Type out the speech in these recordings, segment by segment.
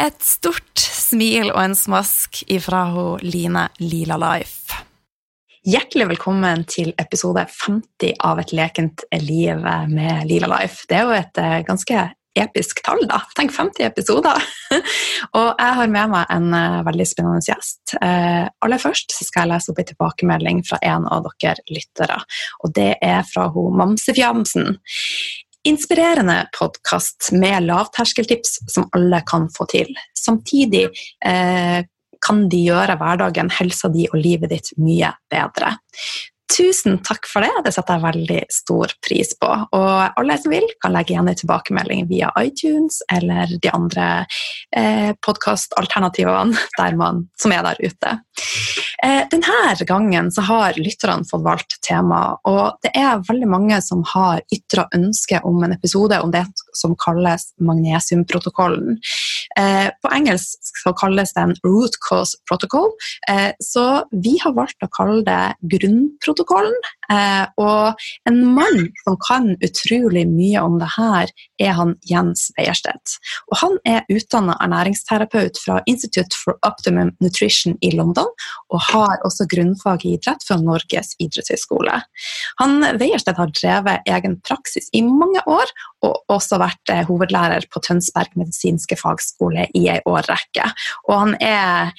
Et stort smil og en smask ifra Line Lila Life. Hjertelig velkommen til episode 50 av Et lekent liv med Lila Life. Det er jo et eh, ganske episk tall, da. Tenk 50 episoder! og jeg har med meg en uh, veldig spennende gjest. Uh, aller først skal jeg lese opp en tilbakemelding fra en av dere lyttere. Og det er fra hun Mamsefjamsen. Inspirerende podkast med lavterskeltips som alle kan få til. Samtidig eh, kan de gjøre hverdagen, helsa di og livet ditt mye bedre. Tusen takk for det, det setter jeg veldig stor pris på. Og alle som vil, kan legge igjen en tilbakemelding via iTunes eller de andre eh, podkastalternativene som er der ute. Eh, denne gangen så har lytterne fått valgt tema, og det er veldig mange som har ytra ønske om en episode om det som kalles magnesiumprotokollen. Eh, på engelsk så kalles den root cause protocol, eh, så vi har valgt å kalle det grunnprotokollen. Eh, og en mann som kan utrolig mye om det her, er han Jens Weierstedt. Og han er utdanna ernæringsterapeut fra Institute for Optimum Nutrition i London, og har også grunnfag i idrett fra Norges idrettshøyskole. Han Weierstedt har drevet egen praksis i mange år, og også vært eh, hovedlærer på Tønsberg medisinske fagskole i ei årrekke. Og han er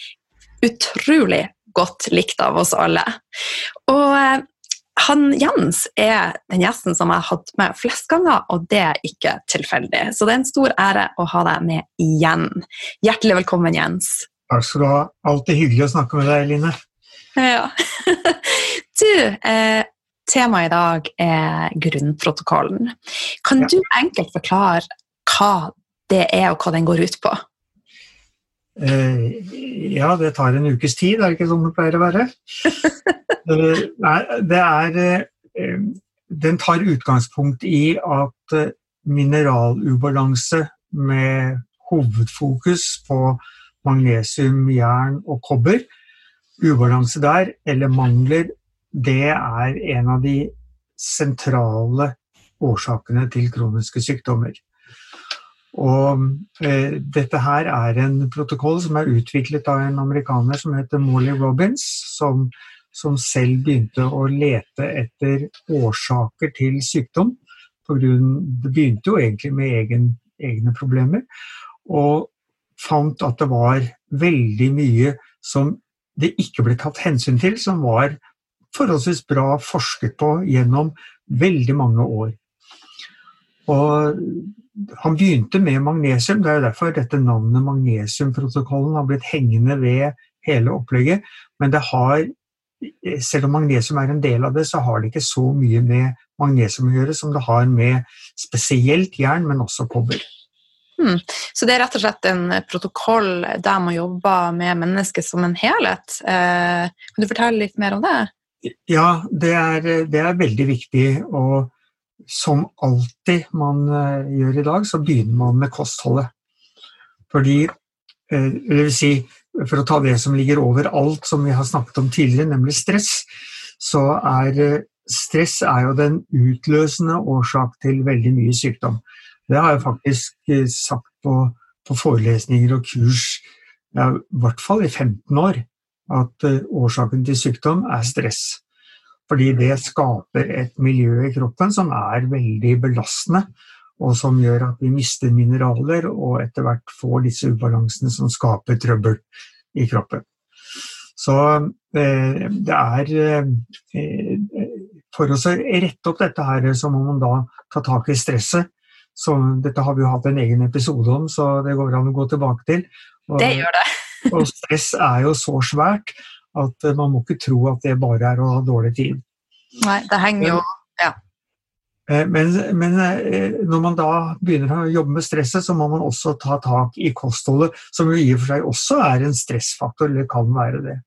utrolig godt likt av oss alle. Og eh, han Jens er den gjesten som jeg har hatt med flest ganger, og det er ikke tilfeldig. Så det er en stor ære å ha deg med igjen. Hjertelig velkommen, Jens. Takk skal du ha. Alltid hyggelig å snakke med deg, Line. Ja. Du, eh, temaet i dag er grunnprotokollen. Kan du enkelt forklare hva det er, og hva den går ut på? Eh, ja, det tar en ukes tid, er det ikke sånn det pleier å være? Eh, nei, det er eh, Den tar utgangspunkt i at mineralubalanse med hovedfokus på magnesium, jern og kobber, ubalanse der, eller mangler, det er en av de sentrale årsakene til kroniske sykdommer. Og eh, dette her er en protokoll som er utviklet av en amerikaner som heter Molly Robins, som, som selv begynte å lete etter årsaker til sykdom. Grunn, det begynte jo egentlig med egen, egne problemer, og fant at det var veldig mye som det ikke ble tatt hensyn til, som var forholdsvis bra forsket på gjennom veldig mange år. Og han begynte med magnesium, det er jo derfor dette navnet magnesiumprotokollen har blitt hengende ved hele opplegget. Men det har, selv om magnesium er en del av det, så har det ikke så mye med magnesium å gjøre som det har med spesielt jern, men også kobber. Hmm. Så det er rett og slett en protokoll der man jobber med mennesket som en helhet. Eh, kan du fortelle litt mer om det? Ja, det er, det er veldig viktig. og som alltid man eh, gjør i dag, så begynner man med kostholdet. Fordi eh, det vil si, For å ta det som ligger over alt som vi har snakket om tidligere, nemlig stress, så er eh, stress er jo den utløsende årsak til veldig mye sykdom. Det har jeg faktisk sagt på, på forelesninger og kurs, i hvert fall i 15 år, at årsaken til sykdom er stress. Fordi det skaper et miljø i kroppen som er veldig belastende, og som gjør at vi mister mineraler og etter hvert får disse ubalansene som skaper trøbbel i kroppen. Så eh, det er eh, For å rette opp dette her, så må man da ta tak i stresset. Så dette har vi jo hatt en egen episode om, så det går an å gå tilbake til. Og, det gjør det. Og stress er jo så svært at man må ikke tro at det bare er å ha dårlig tid. Nei, det henger jo Ja. Eh, men, men, eh, når man da begynner å jobbe med stresset, så må man også ta tak i kostholdet, som jo i og for seg også er en stressfaktor, eller kan være det.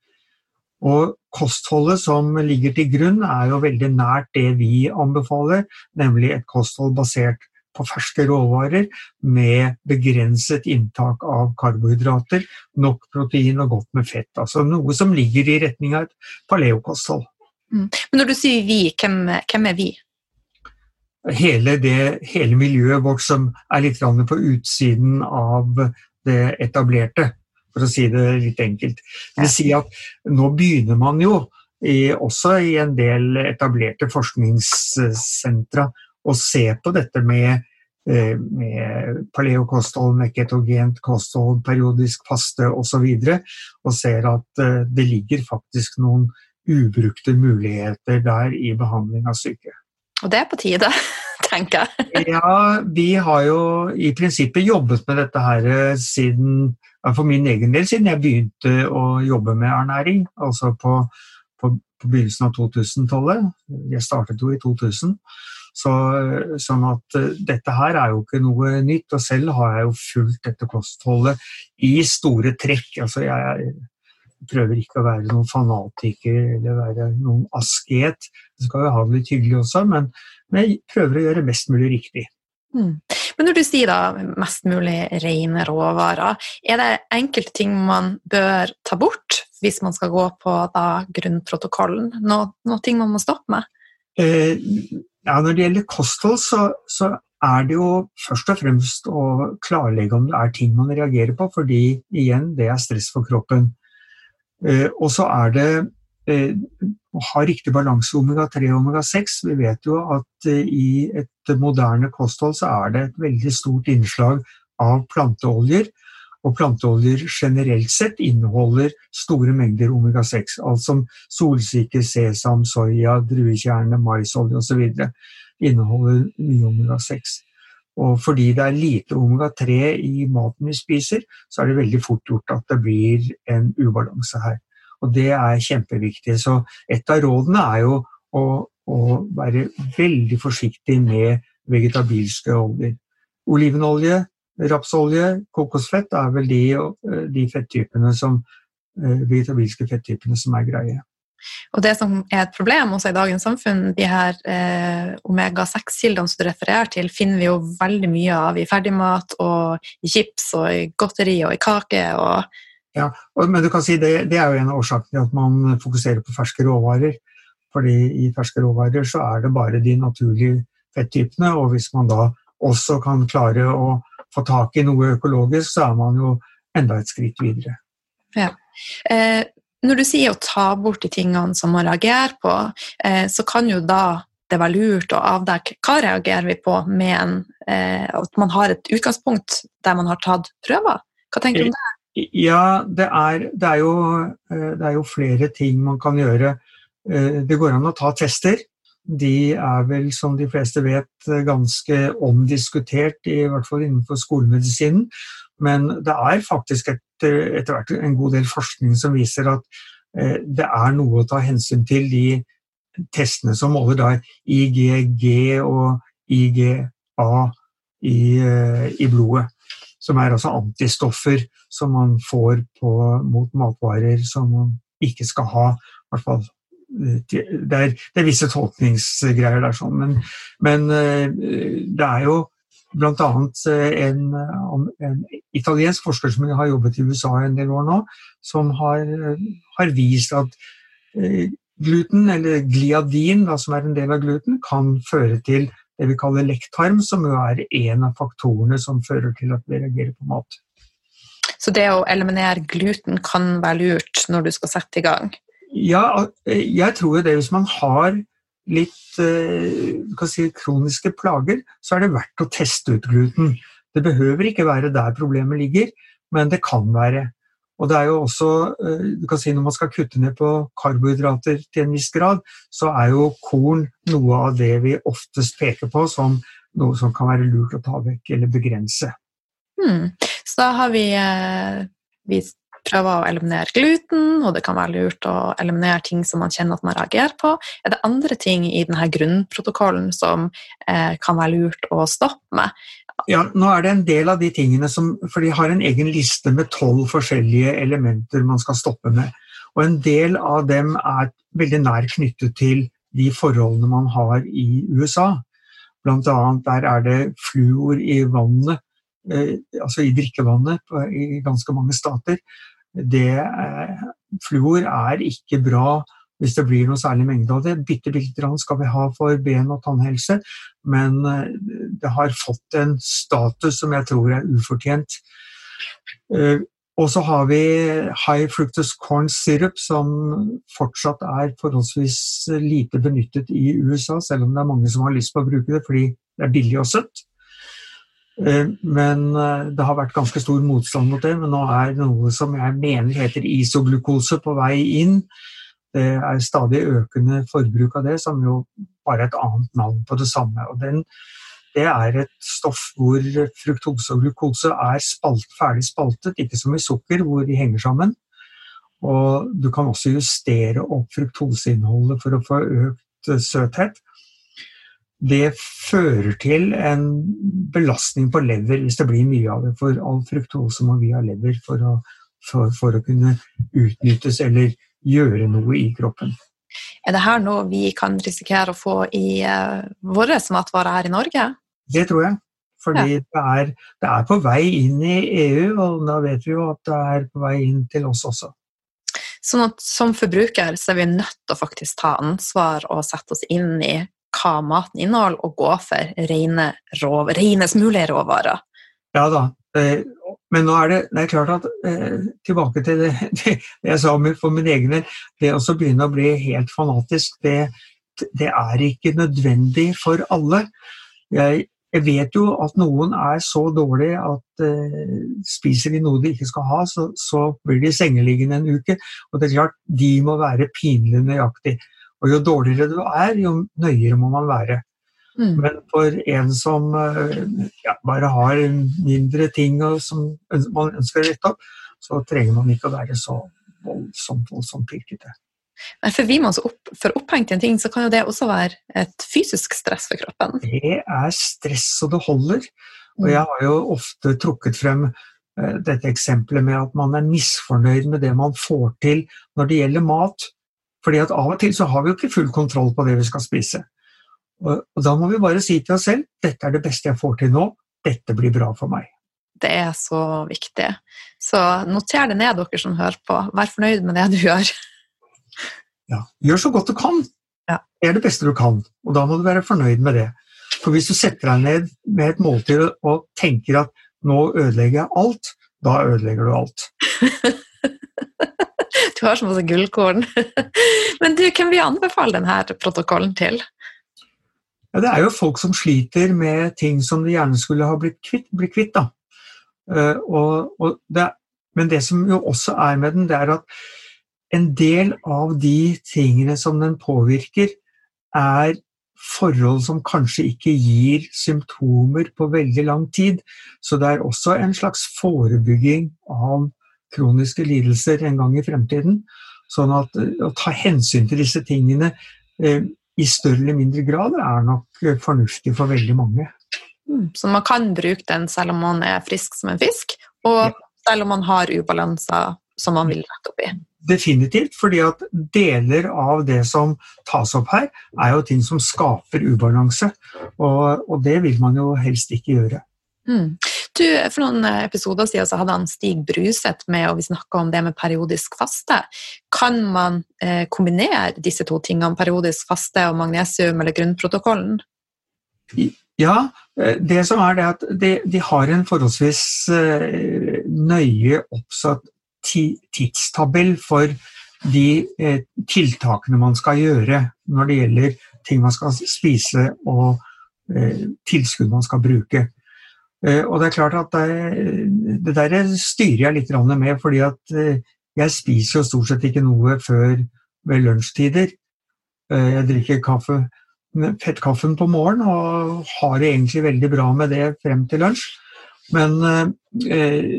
Og kostholdet som ligger til grunn, er jo veldig nært det vi anbefaler, nemlig et kosthold basert på ferske råvarer med begrenset inntak av karbohydrater, nok protein og godt med fett. Altså noe som ligger i retning av et paleokosthold. Mm. Men når du sier vi, hvem, hvem er vi? Hele, det, hele miljøet vårt som er litt på utsiden av det etablerte, for å si det litt enkelt. Det vil si at nå begynner man jo i, også i en del etablerte forskningssentra å se på dette med, eh, med paleokosthold, meketogent kosthold, periodisk faste osv. Og, så og ser at eh, det ligger faktisk noen ubrukte muligheter der i behandling av syke. Og det er på tide, tenker jeg. ja, vi har jo i prinsippet jobbet med dette her eh, siden for min egen del siden jeg begynte å jobbe med ernæring, altså på, på, på begynnelsen av 2000-tallet. Jeg startet jo i 2000. Så, sånn at eh, dette her er jo ikke noe nytt, og selv har jeg jo fulgt dette kostholdet i store trekk. Altså jeg prøver ikke å være noen fanatiker eller være noen asket. Så skal jo ha det litt hyggelig også, men, men jeg prøver å gjøre mest mulig riktig. Mm. Men når du sier da mest mulig rene råvarer, er det enkelte ting man bør ta bort hvis man skal gå på da grunnprotokollen? Noe, noe ting man må stoppe med? Eh, ja, når det gjelder kosthold, så, så, er det jo først og fremst å klarlegge om det er ting man reagerer på, fordi igjen, det er stress for kroppen. Eh, og så er det eh, å ha riktig balanse omega-3 og omega-6. Vi vet jo at eh, i et moderne kosthold så er det et veldig stort innslag av planteoljer. Og planteoljer generelt sett inneholder store mengder omega-6. Alt som solsikke, sesam, soya, druekjerne, maisolje osv. inneholder mye omega-6. Og fordi det er lite omega-3 i maten vi spiser, så er det veldig fort gjort at det blir en ubalanse her. Og det er kjempeviktig. Så et av rådene er jo å, å være veldig forsiktig med vegetabilske oljer. Olivenolje, rapsolje, kokosfett er vel de, de fettypene som, eh, vegetabilske fettypene som er greie. Og det som er et problem også i dagens samfunn, de her eh, omega-6-kildene som du refererer til, finner vi jo veldig mye av i ferdigmat og i chips og i godteri og i kake. Og ja, men du kan si det, det er jo en av årsakene til at man fokuserer på ferske råvarer. Fordi i ferske råvarer så er det bare de naturlige fettypene, og hvis man da også kan klare å få tak i noe økologisk, så er man jo enda et skritt videre. Ja. Eh, når du sier å ta bort de tingene som man reagerer på, eh, så kan jo da det være lurt å avdekke hva reagerer vi på med en, eh, at man har et utgangspunkt der man har tatt prøver. Hva tenker du om det? Ja, det er, det er, jo, eh, det er jo flere ting man kan gjøre. Det går an å ta tester. De er vel, som de fleste vet, ganske omdiskutert, i hvert fall innenfor skolemedisinen. Men det er faktisk etter, etter hvert en god del forskning som viser at eh, det er noe å ta hensyn til de testene som måler da IGG og IGA i, eh, i blodet. Som er altså antistoffer som man får på, mot matvarer som man ikke skal ha. I hvert fall det er, det er, visse tolkningsgreier der, sånn. men, men, det er jo bl.a. Eh, en, en italiensk forsker som har jobbet i USA en del år nå, som har, har vist at eh, gluten, eller gliadin, da, som er en del av gluten, kan føre til det vi kaller lekktarm, som jo er en av faktorene som fører til at vi reagerer på mat. Så det å eliminere gluten kan være lurt når du skal sette i gang? Ja, jeg tror jo det. Hvis man har litt eh, si, kroniske plager, så er det verdt å teste ut gluten. Det behøver ikke være der problemet ligger, men det kan være. Og det er jo også, eh, du kan si Når man skal kutte ned på karbohydrater til en viss grad, så er jo korn noe av det vi oftest peker på som noe som kan være lurt å ta vekk eller begrense. Hmm. Så da har vi, eh, vi prøver å eliminere gluten, og det kan være lurt å eliminere ting som man kjenner at man reagerer på. Er det andre ting i denne grunnprotokollen som eh, kan være lurt å stoppe med? Ja, nå er det en del av de tingene som For de har en egen liste med tolv forskjellige elementer man skal stoppe med. Og en del av dem er veldig nær knyttet til de forholdene man har i USA. Blant annet der er det fluor i vannet, eh, altså i drikkevannet i ganske mange stater. Det, eh, fluor er ikke bra hvis det blir noe særlig mengde av det. Bitte lite grann skal vi ha for ben- og tannhelse, men eh, det har fått en status som jeg tror er ufortjent. Eh, og så har vi high fructus corn syrup, som fortsatt er forholdsvis lite benyttet i USA, selv om det er mange som har lyst på å bruke det fordi det er billig og søtt. Eh, men det har vært ganske stor motstand mot det. Men nå er noe som jeg mener heter isoglukose på vei inn. Det er stadig økende forbruk av det, som jo bare er et annet navn på det samme. Og den, det er et stoff hvor fruktose og glukose er spalt, ferdig spaltet, ikke som i sukker, hvor de henger sammen. Og du kan også justere opp fruktoseinnholdet for å få økt søthet. Det fører til en belastning på lever hvis det blir mye av det. For all fruktose må vi ha lever for å, for, for å kunne utnyttes eller gjøre noe i kroppen. Er det her noe vi kan risikere å få i uh, våre matvarer her i Norge? Det tror jeg. Fordi ja. det, er, det, er, på vei inn i EU, og da vet vi jo at det er på vei inn til oss også. Sånn at Som forbruker så er vi nødt til å faktisk ta ansvar og sette oss inn i hva maten inneholder, og gå for rene, rov, renest mulige råvarer. Ja da, Eh, men nå er det, det er klart at eh, tilbake til det, det, jeg sa for min egen del, det å begynne å bli helt fanatisk, det, det er ikke nødvendig for alle. Jeg, jeg, vet jo at noen er så dårlige at eh, spiser de noe de ikke skal ha, så, så blir de sengeliggende en uke. Og det er klart, de må være pinlig nøyaktig. Og jo dårligere du er, jo nøyere må man være. Mm. Men for en som eh, ja, bare har mindre ting som man ønsker å rette opp, så trenger man ikke å være så voldsomt, voldsomt pirkete. Men for vi må også opp, for opphengt i en ting, så kan jo det også være et fysisk stress for kroppen? Det er stress så det holder. Og jeg har jo ofte trukket frem uh, dette eksempelet med at man er misfornøyd med det man får til når det gjelder mat. Fordi at av og til så har vi jo ikke full kontroll på det vi skal spise. Og, og da må vi bare si til oss selv dette er det beste jeg får til nå, dette blir bra for meg. Det er så viktig. Så noter det ned, dere som hører på. Vær fornøyd med det du gjør. Ja, Gjør så godt du kan. Ja. Det er det beste du kan, og da må du være fornøyd med det. For hvis du setter deg ned med et måltid og tenker at nå ødelegger jeg alt, da ødelegger du alt. du har så masse gullkorn. Men du, hvem vil anbefale denne protokollen til? Ja, det er jo folk som sliter med ting som de gjerne skulle ha blitt kvitt. Blitt kvitt da. Uh, og, og det, men det som jo også er med den, det er at en del av de tingene som den påvirker, er forhold som kanskje ikke gir symptomer på veldig lang tid. Så det er også en slags forebygging av kroniske lidelser en gang i fremtiden. Sånn at å ta hensyn til disse tingene eh, i større eller mindre grad er nok eh, fornuftig for veldig mange. Mm, så man kan bruke den selv om man er frisk som en fisk, og selv om man har ubalanser som man vil rette opp i? Definitivt, fordi at deler av det som tas opp her, er jo ting som skaper ubalanse. Og, og det vil man jo helst ikke gjøre. Mm. Du, for noen episoder siden så hadde han Stig Bruseth med, og vi snakka om det med periodisk faste. Kan man eh, kombinere disse to tingene, periodisk faste og magnesium eller grunnprotokollen? Ja, det som er det at de, de har en forholdsvis nøye oppsatt tidstabell for de tiltakene man skal gjøre når det gjelder ting man skal spise og tilskudd man skal bruke. Og det er klart at det, det der styrer jeg litt med, fordi at jeg spiser jo stort sett ikke noe før ved lunsjtider. Eh, jeg drikker kaffe, fettkaffen på morgenen og har det egentlig veldig bra med det frem til lunsj. Men, eh,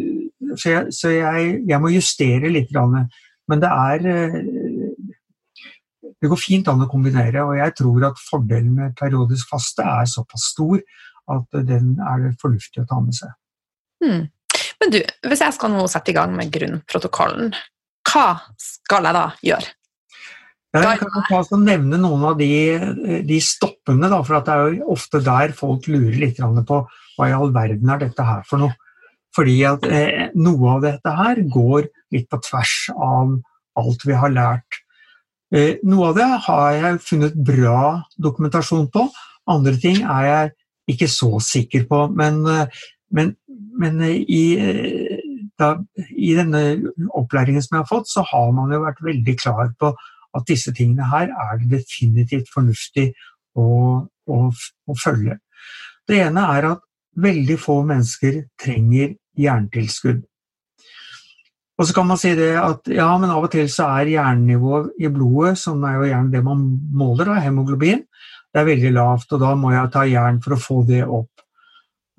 så jeg, så jeg, jeg må justere litt. Men det er eh, Det går fint an å kombinere, og jeg tror at fordelen med periodisk faste er såpass stor at den er det fornuftig å ta med seg. Hmm. Men du, hvis jeg skal nå sette i gang med grunnprotokollen, hva skal jeg da gjøre? Jeg kan også nevne noen av de, de stoppene, da, for det er jo ofte der folk lurer litt på hva i all verden er dette her for noe. Fordi at eh, noe av dette her går litt på tvers av alt vi har lært. Eh, noe av det har jeg funnet bra dokumentasjon på, andre ting er jeg ikke så sikker på. Men, men, men i, da, i denne opplæringen som jeg har fått, så har man jo vært veldig klar på at disse tingene her er det definitivt fornuftig å, å, å følge. Det ene er at veldig få mennesker trenger hjernetilskudd. Og så kan man si det at ja, men av og til så er jernnivået i blodet, som er jo gjerne det man måler, da, hemoglobin, det er veldig lavt, og da må jeg ta jern for å få det opp.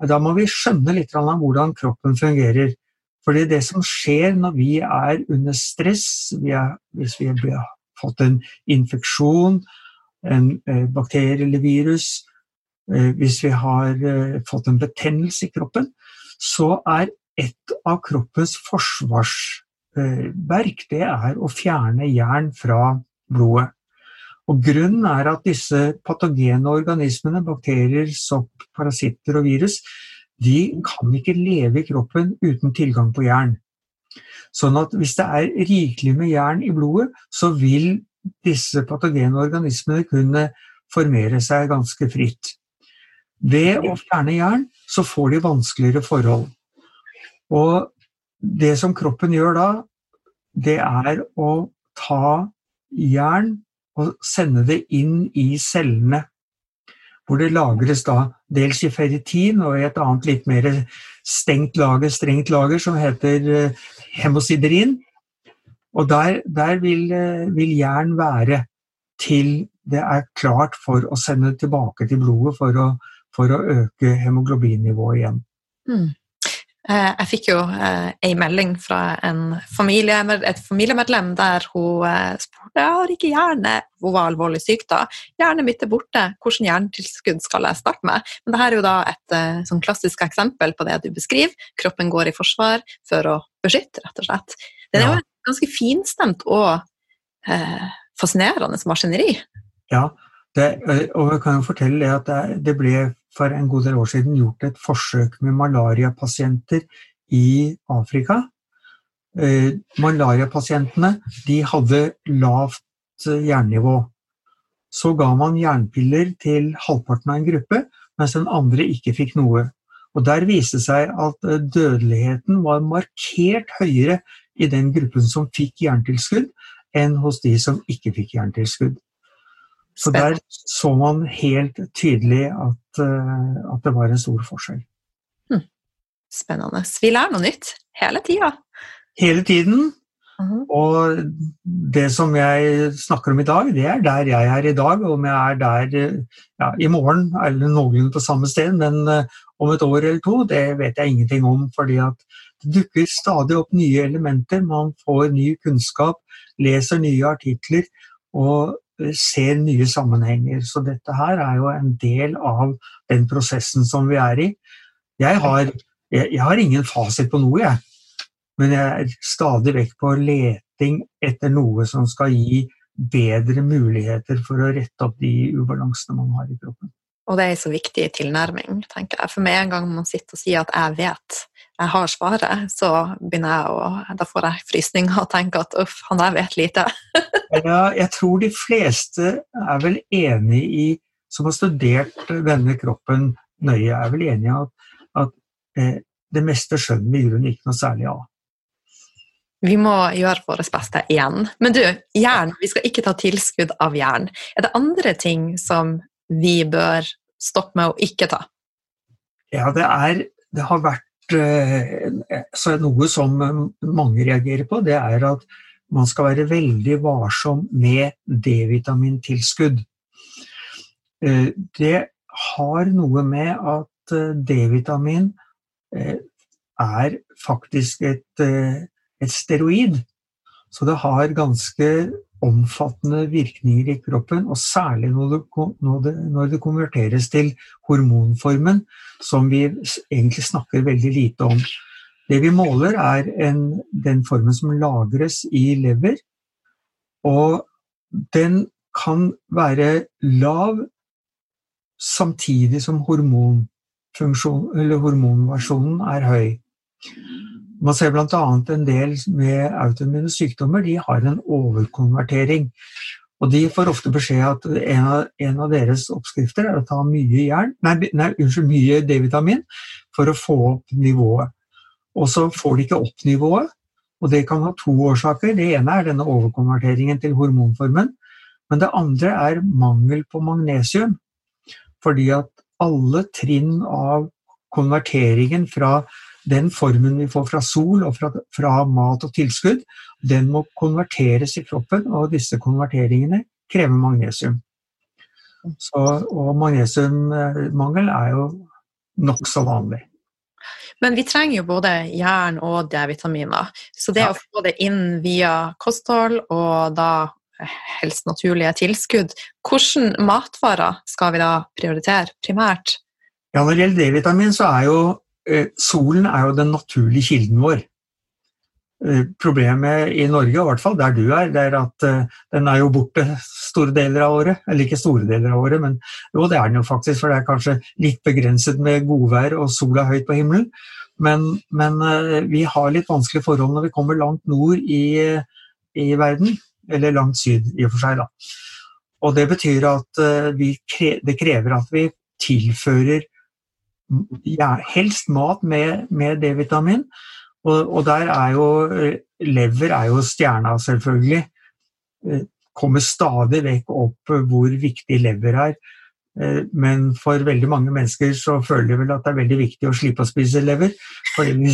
Da må vi skjønne litt av hvordan kroppen fungerer. Fordi det som skjer når vi er under stress, vi er, hvis vi har fått en infeksjon, en eh, bakterie eller virus, eh, hvis vi har eh, fått en betennelse i kroppen, så er et av kroppens forsvarsverk det er å fjerne jern fra blodet. Og Grunnen er at disse patogene organismene, bakterier, sopp, parasitter og virus, de kan ikke leve i kroppen uten tilgang på jern. Sånn at hvis det er rikelig med jern i blodet, så vil disse patogene organismene kunne formere seg ganske fritt. Ved å fjerne jern så får de vanskeligere forhold. Og det som kroppen gjør da, det er å ta jern og sende det inn i cellene. Hvor det lagres da dels i ferritin og i et annet litt mer stengt lager, strengt lager som heter eh, hemosiderin. Og der, der vil, eh, vil, jern være til det er klart for å sende tilbake til blodet for å, for å øke hemoglobinnivået igjen. Mm. Eh, jeg fikk jo eh, ei melding fra familie, et familiemedlem der hun spurte jeg har ikke hjerne, hun var alvorlig syk da. Hjernen mitt er borte, hvilket hjernetilskudd skal jeg starte med? Men dette er jo da et sånn klassisk eksempel på det du beskriver. Kroppen går i forsvar for å beskytte, rett og slett. Det er jo ganske finstemt og eh, fascinerende maskineri. Ja, det, og jeg kan jo fortelle at det, det ble for en god del år siden gjort et forsøk med malariapasienter i Afrika. Eh, malariapasientene de hadde lavt jernnivå. Så ga man jernpiller til halvparten av en gruppe, mens den andre ikke fikk noe. Og Der viste det seg at dødeligheten var markert høyere i den gruppen som fikk jerntilskudd, enn hos de som ikke fikk jerntilskudd. Så der så man helt tydelig at, eh, at det var en stor forskjell. Hm. Spennende. Vi lærer noe nytt hele tida. Hele tiden. Uh -huh. Og det som jeg snakker om i dag, det er der jeg er i dag. Om jeg er der ja, i morgen eller noenlunde på samme sted, men uh, om et år eller to, det vet jeg ingenting om. fordi at det dukker stadig opp nye elementer, man får ny kunnskap, leser nye artikler og ser nye sammenhenger. Så dette her er jo en del av den prosessen som vi er i. Jeg har, jeg, jeg har ingen fasit på noe, jeg. Men jeg er stadig vekk på leting etter noe som skal gi bedre muligheter for å rette opp de ubalansene man har i kroppen. Og det er en så viktig tilnærming, tenker jeg. For med en gang man sitter og sier at 'jeg vet', jeg har svaret, så begynner jeg å Da får jeg frysninger og tenker at uff, han der vet lite. ja, jeg tror de fleste er vel enig i som har studert denne kroppen nøye, er vel enig i at, at eh, det meste skjønner vi i grunnen ikke noe særlig av. Vi må gjøre vårt beste igjen. Men du, jern, vi skal ikke ta tilskudd av jern. Er det andre ting som vi bør stoppe med å ikke ta? Ja, det, er, det har vært eh, noe som mange reagerer på, det er at man skal være veldig varsom med D-vitamintilskudd. Eh, det har noe med at eh, D-vitamin er faktisk et et steroid. Så det har ganske omfattende virkninger i kroppen, og særlig når det, når det, når det konverteres til hormonformen, som vi egentlig snakker veldig lite om. Det vi måler, er en, den formen som lagres i lever, og den kan være lav samtidig som hormonversjonen er høy. Man ser bl.a. en del med autoimmune sykdommer de har en overkonvertering. Og De får ofte beskjed at en av, en av deres oppskrifter er å ta mye, jern, nei, nei, unnskyld, mye D-vitamin for å få opp nivået. Og så får de ikke opp nivået, og det kan ha to årsaker. Det ene er denne overkonverteringen til hormonformen, men det andre er mangel på magnesium. Fordi at alle trinn av konverteringen fra den formen vi får fra sol og fra, fra, mat og tilskudd, den må konverteres i kroppen, og disse konverteringene krever magnesium. Så, og magnesiummangel er jo nokså vanlig. Men vi trenger jo både jern og D-vitaminer. Så det ja. å få det inn via kosthold og da helst naturlige tilskudd, hvilke matvarer skal vi da prioritere primært? Ja, Når det gjelder D-vitamin, så er jo solen er jo den naturlige kilden vår. Eh, problemet i Norge, i hvert fall der du er, det er at eh, den er jo borte store deler av året. Eller ikke store deler av året, men jo, det er den jo faktisk, for det er kanskje litt begrenset med godvær og sola høyt på himmelen. Men, men vi har litt vanskelige forhold når vi kommer langt nord i, i verden. Eller langt syd, i og for seg, da. Og det betyr at vi, det krever at vi tilfører ja, helst mat med, med D-vitamin. Og, og, der er jo lever er jo stjerna, selvfølgelig. Eh, kommer stadig vekk opp hvor viktig lever er. Eh, men for veldig mange mennesker så føler de vel at det er veldig viktig å slippe å spise lever. For de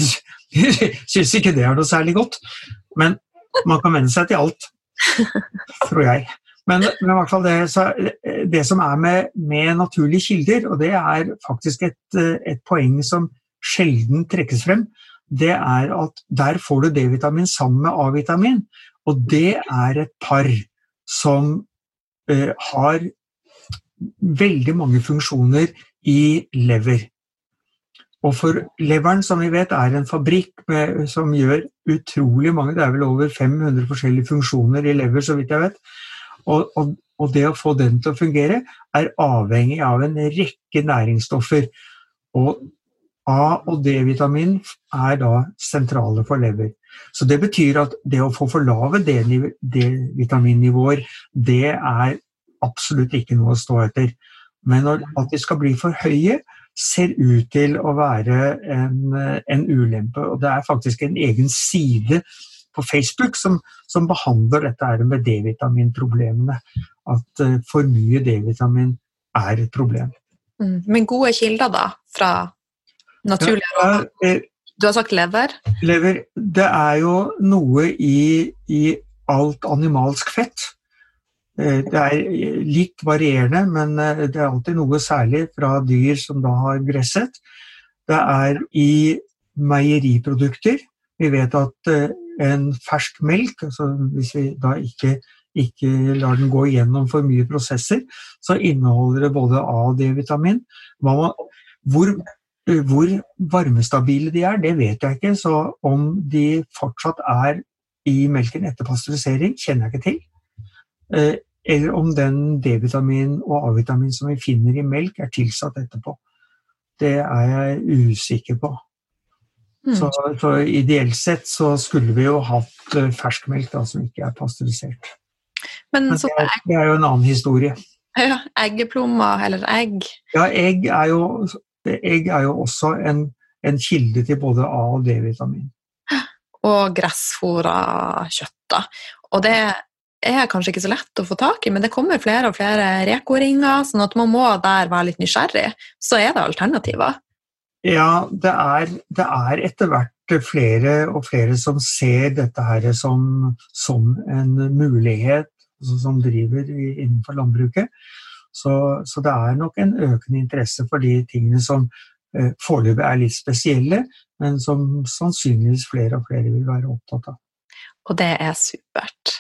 syns ikke det er noe særlig godt. Men man kan venne seg til alt, tror jeg. Men, men, i hvert fall det, så, det som er med, med, naturlige kilder, og det er faktisk et, et, poeng som sjelden trekkes frem, det er at der får du D-vitamin sammen med A-vitamin. Og det er et par som uh, har veldig mange funksjoner i lever. Og for leveren, som vi vet, er en fabrikk med, som gjør utrolig mange Det er vel over 500 forskjellige funksjoner i lever, så vidt jeg vet. Og, og, og, det å få den til å fungere er avhengig av en rekke næringsstoffer. Og A- og D-vitamin er da sentrale for lever. Så det betyr at det å få for lave D-vitaminnivåer, det er absolutt ikke noe å stå etter. Men at de skal bli for høye, ser ut til å være en, en ulempe. Og det er faktisk en egen side på Facebook som, som behandler dette med D-vitaminproblemene. At uh, for mye D-vitamin er et problem. Mm. Men gode kilder, da? Fra naturlige ja, uh, Du har sagt lever? Lever. Det er jo noe i, i alt animalsk fett. Eh, det er litt varierende, men det er alltid noe særlig fra dyr som da har gresset. Det er i meieriprodukter. Vi vet at en fersk melk, altså hvis vi da ikke, ikke lar den gå gjennom for mye prosesser, så inneholder det både A- og D-vitamin. Hvor, hvor, varmestabile de er, det vet jeg ikke. Så om de fortsatt er i melken etter pasteurisering, kjenner jeg ikke til. Eh, eller om den D-vitamin og A-vitamin som vi finner i melk, er tilsatt etterpå. Det er jeg usikker på. Mm. Så, så, ideelt sett så skulle vi jo hatt fersk ferskmelk da, som ikke er pasteurisert. Men, Men det, er, det, er, jo en annen historie. Ja, eggeplommer eller egg. Ja, egg er jo, egg er jo også en, en kilde til både A- og D-vitamin. Og gressfora kjøtt. da. Og det er kanskje ikke så lett å få tak i, men det kommer flere og flere Reko-ringer, sånn at man må der være litt nysgjerrig. Så er det alternativer. Ja, det er, det er etter hvert flere og flere som ser dette her som, som en mulighet, altså som driver innenfor landbruket. Så, så, det er nok en økende interesse for de tingene som eh, foreløpig er litt spesielle, men som sannsynligvis flere og flere vil være opptatt av. Og det er supert.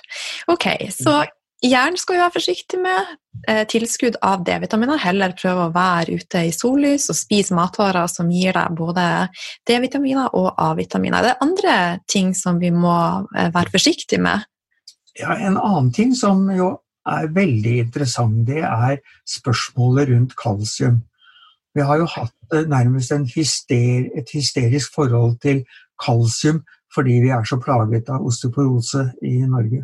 Ok, så Hjernen skal vi være forsiktig med. Eh, tilskudd av D-vitaminer. Heller prøve å være ute i sollys og spise matvarer som gir deg både D-vitaminer og A-vitaminer. Det er andre ting som vi må eh, være forsiktige med. Ja, En annen ting som jo er veldig interessant, det er spørsmålet rundt kalsium. Vi har jo hatt eh, nærmest hyster, et hysterisk forhold til kalsium fordi vi er så plaget av osteoporose i Norge.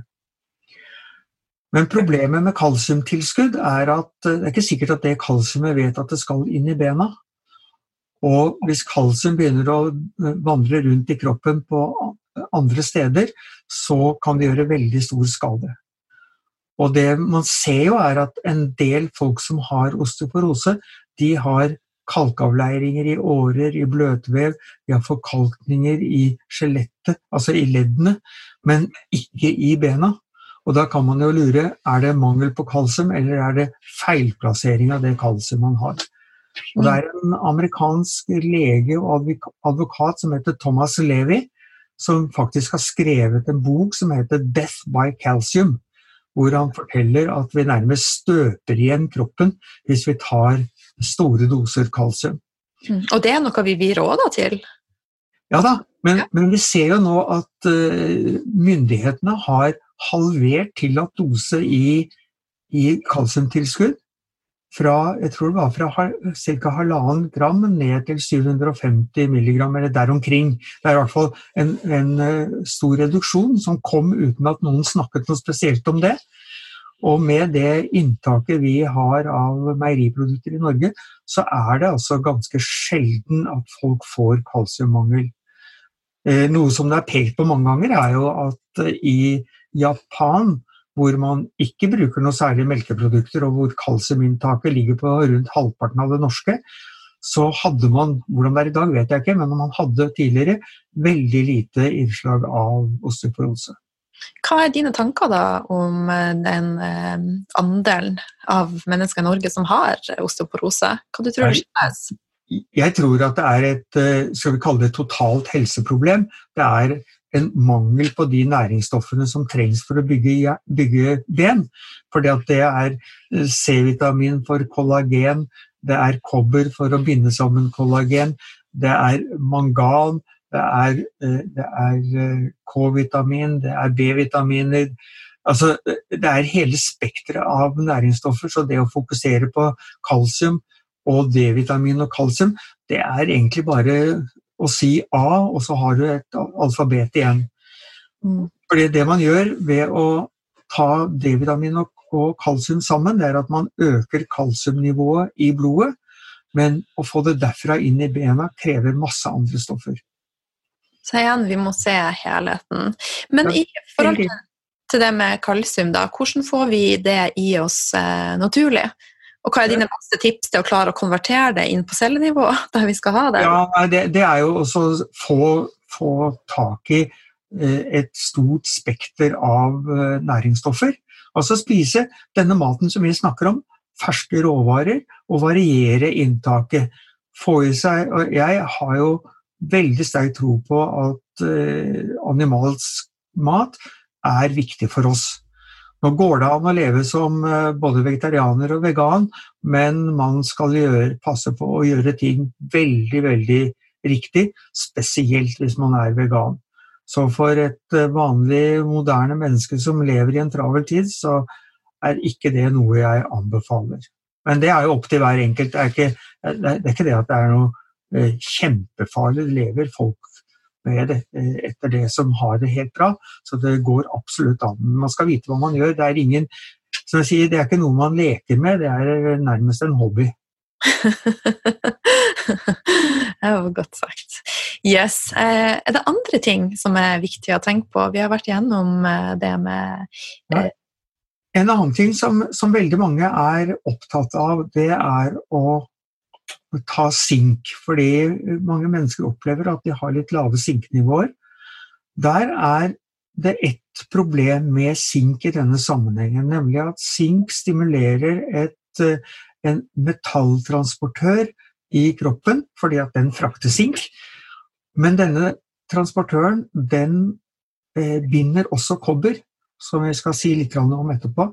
Men problemet med kalsiumtilskudd er at det er ikke sikkert at det kalsiumet vet at det skal inn i bena. Og hvis kalsium begynner å vandre rundt i kroppen på andre steder, så kan det gjøre veldig stor skade. Og det man ser jo er at en del folk som har osteoporose, de har kalkavleiringer i årer, i bløtvev, de har forkalkninger i skjelettet, altså i leddene, men ikke i bena. Og da kan man jo lure er det mangel på kalsium, eller er det feilplassering av det kalsium man har. Og Det er en amerikansk lege og advokat som heter Thomas Levi, som faktisk har skrevet en bok som heter 'Death by Calcium', hvor han forteller at vi nærmest støper igjen kroppen hvis vi tar store doser kalsium. Mm. Og det er noe vi blir råda til? Ja da, men, men, vi ser jo nå at uh, myndighetene har halvert tillatt dose i, i kalsiumtilskudd. Fra, jeg tror det var fra ca. halvannen gram ned til 750 milligram, eller der omkring. Det er i hvert fall en, en uh, stor reduksjon som kom uten at noen snakket noe spesielt om det. Og med det inntaket vi har av meieriprodukter i Norge, så er det altså ganske sjelden at folk får kalsiummangel. Eh, noe som det er pekt på mange ganger, er jo at i Japan, hvor man ikke bruker noe særlig melkeprodukter, og hvor kalsiuminntaket ligger på rundt halvparten av det norske, så hadde man, hvordan det er i dag vet jeg ikke, men man hadde tidligere veldig lite innslag av osteoporose. Hva er dine tanker da om eh, den eh, andelen av mennesker i Norge som har osteoporose? Hva du tror du skyldes? Jeg tror at det er et eh, skal vi kalle det totalt helseproblem. Det er en mangel på de næringsstoffene som trengs for å bygge, bygge ben. For det er eh, C-vitamin for kollagen, det er kobber for å binde sammen kollagen, det er mangan, det er, eh, er eh, K-vitamin, det er B-vitaminer. Altså, det er hele spekteret av næringsstoffer, så det å fokusere på kalsium og D-vitamin og kalsium, det er egentlig bare å si A, og så har du et alfabet igjen. Mm. Fordi det man gjør ved å ta D-vitamin og kalsium sammen, det er at man øker kalsiumnivået i blodet, men å få det derfra inn i bena krever masse andre stoffer. Så igjen, vi må se helheten. Men i forhold til det med kalsium, da, hvordan får vi det i oss eh, naturlig? Og hva er dine beste tips til å klare å konvertere det inn på cellenivå? der vi skal ha Det Ja, det, det er jo også å få, få tak i eh, et stort spekter av eh, næringsstoffer. Altså spise denne maten som vi snakker om, ferske råvarer, og variere inntaket. Få i seg og Jeg har jo veldig sterk tro på at eh, animalsk mat er viktig for oss. Nå går det an å leve som eh, både vegetarianer og vegan, men man skal gjøre, passe på å gjøre ting veldig, veldig riktig, spesielt hvis man er vegan. Så for et eh, vanlig, moderne menneske som lever i en travel tid, så er ikke det noe jeg anbefaler. Men det er jo opp til hver enkelt. Det er ikke det, er ikke det at det er noe eh, kjempefarlig. Det lever folk med det, eh, etter det som har det helt bra. Så det går absolutt an. Man skal vite hva man gjør. Det er ingen Så sier, det er ikke noe man leker med, det er nærmest en hobby. det var godt sagt. Yes. Eh, er det andre ting som er viktig å tenke på? Vi har vært gjennom eh, det med ja. Eh, en annen ting som, som, veldig mange er opptatt av, det er å ta sink. Fordi mange mennesker opplever at de har litt lave sinknivåer. Der er det ett problem med sink i denne sammenhengen, nemlig at sink stimulerer et, en metalltransportør i kroppen, fordi at den frakter sink. Men denne transportøren den eh, binder også kobber, som jeg skal si litt om etterpå.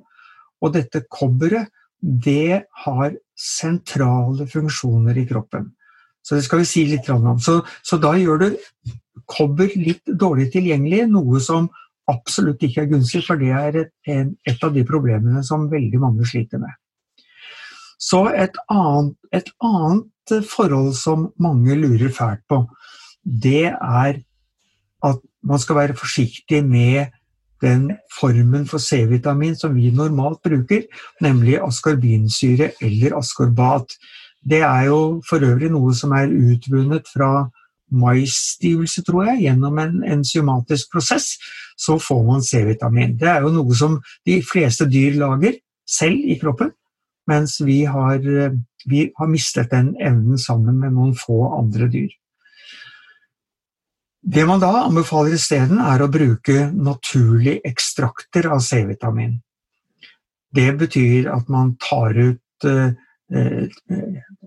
Og dette kobberet det har sentrale funksjoner i kroppen. Så det skal vi si litt om. Så, så da gjør du kobber litt dårlig tilgjengelig, noe som absolutt ikke er gunstig, for det er et, et av de problemene som veldig mange sliter med. Så et annet, et annet forhold som mange lurer fælt på, det er at man skal være forsiktig med den formen for C-vitamin som vi normalt bruker, nemlig askorbinsyre eller askorbat. Det er jo for øvrig noe som er utvunnet fra maisstivelse, tror jeg. Gjennom en enzymatisk prosess så får man C-vitamin. Det er jo noe som de fleste dyr lager selv i kroppen, mens vi har, vi har mistet den evnen sammen med noen få andre dyr. Det man da anbefaler isteden, er å bruke naturlige ekstrakter av C-vitamin. Det betyr at man tar ut eh, eh,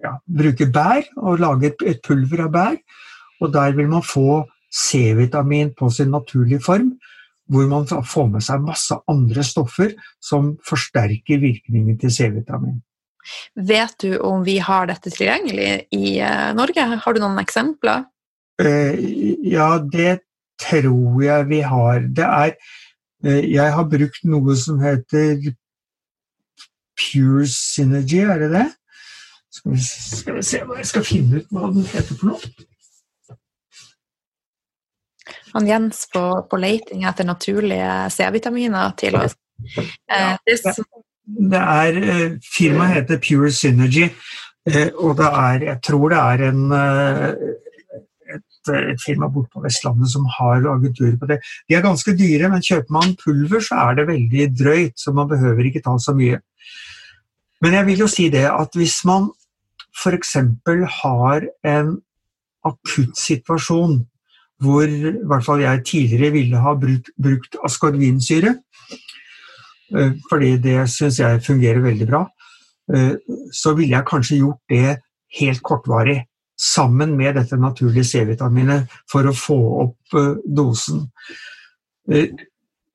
ja, Bruker bær og lager et pulver av bær. Og der vil man få C-vitamin på sin naturlige form, hvor man får med seg masse andre stoffer som forsterker virkningen til C-vitamin. Vet du om vi har dette tilgjengelig i eh, Norge? Har du noen eksempler? Eh, ja, det tror jeg vi har. Det er eh, Jeg har brukt noe som heter Pure Synergy, er det det? Skal vi, skal vi se hva jeg skal finne ut hva den heter for noe. Han Jens på, på leiting etter naturlige C-vitaminer til oss. Ja, det, det er, Firmaet heter Pure Synergy, og det er, jeg tror det er en et, et firma borte på Vestlandet som har agenturer på det. De er ganske dyre, men kjøper man pulver, så er det veldig drøyt, så man behøver ikke ta så mye. Men jeg vil jo si det at hvis man f.eks. har en akutt situasjon hvor i hvert fall jeg tidligere ville ha brukt, brukt askorbinsyre, eh, fordi det syns jeg fungerer veldig bra, eh, så ville jeg kanskje gjort det helt kortvarig sammen med dette naturlige C-vitaminet for å få opp uh, dosen. Uh,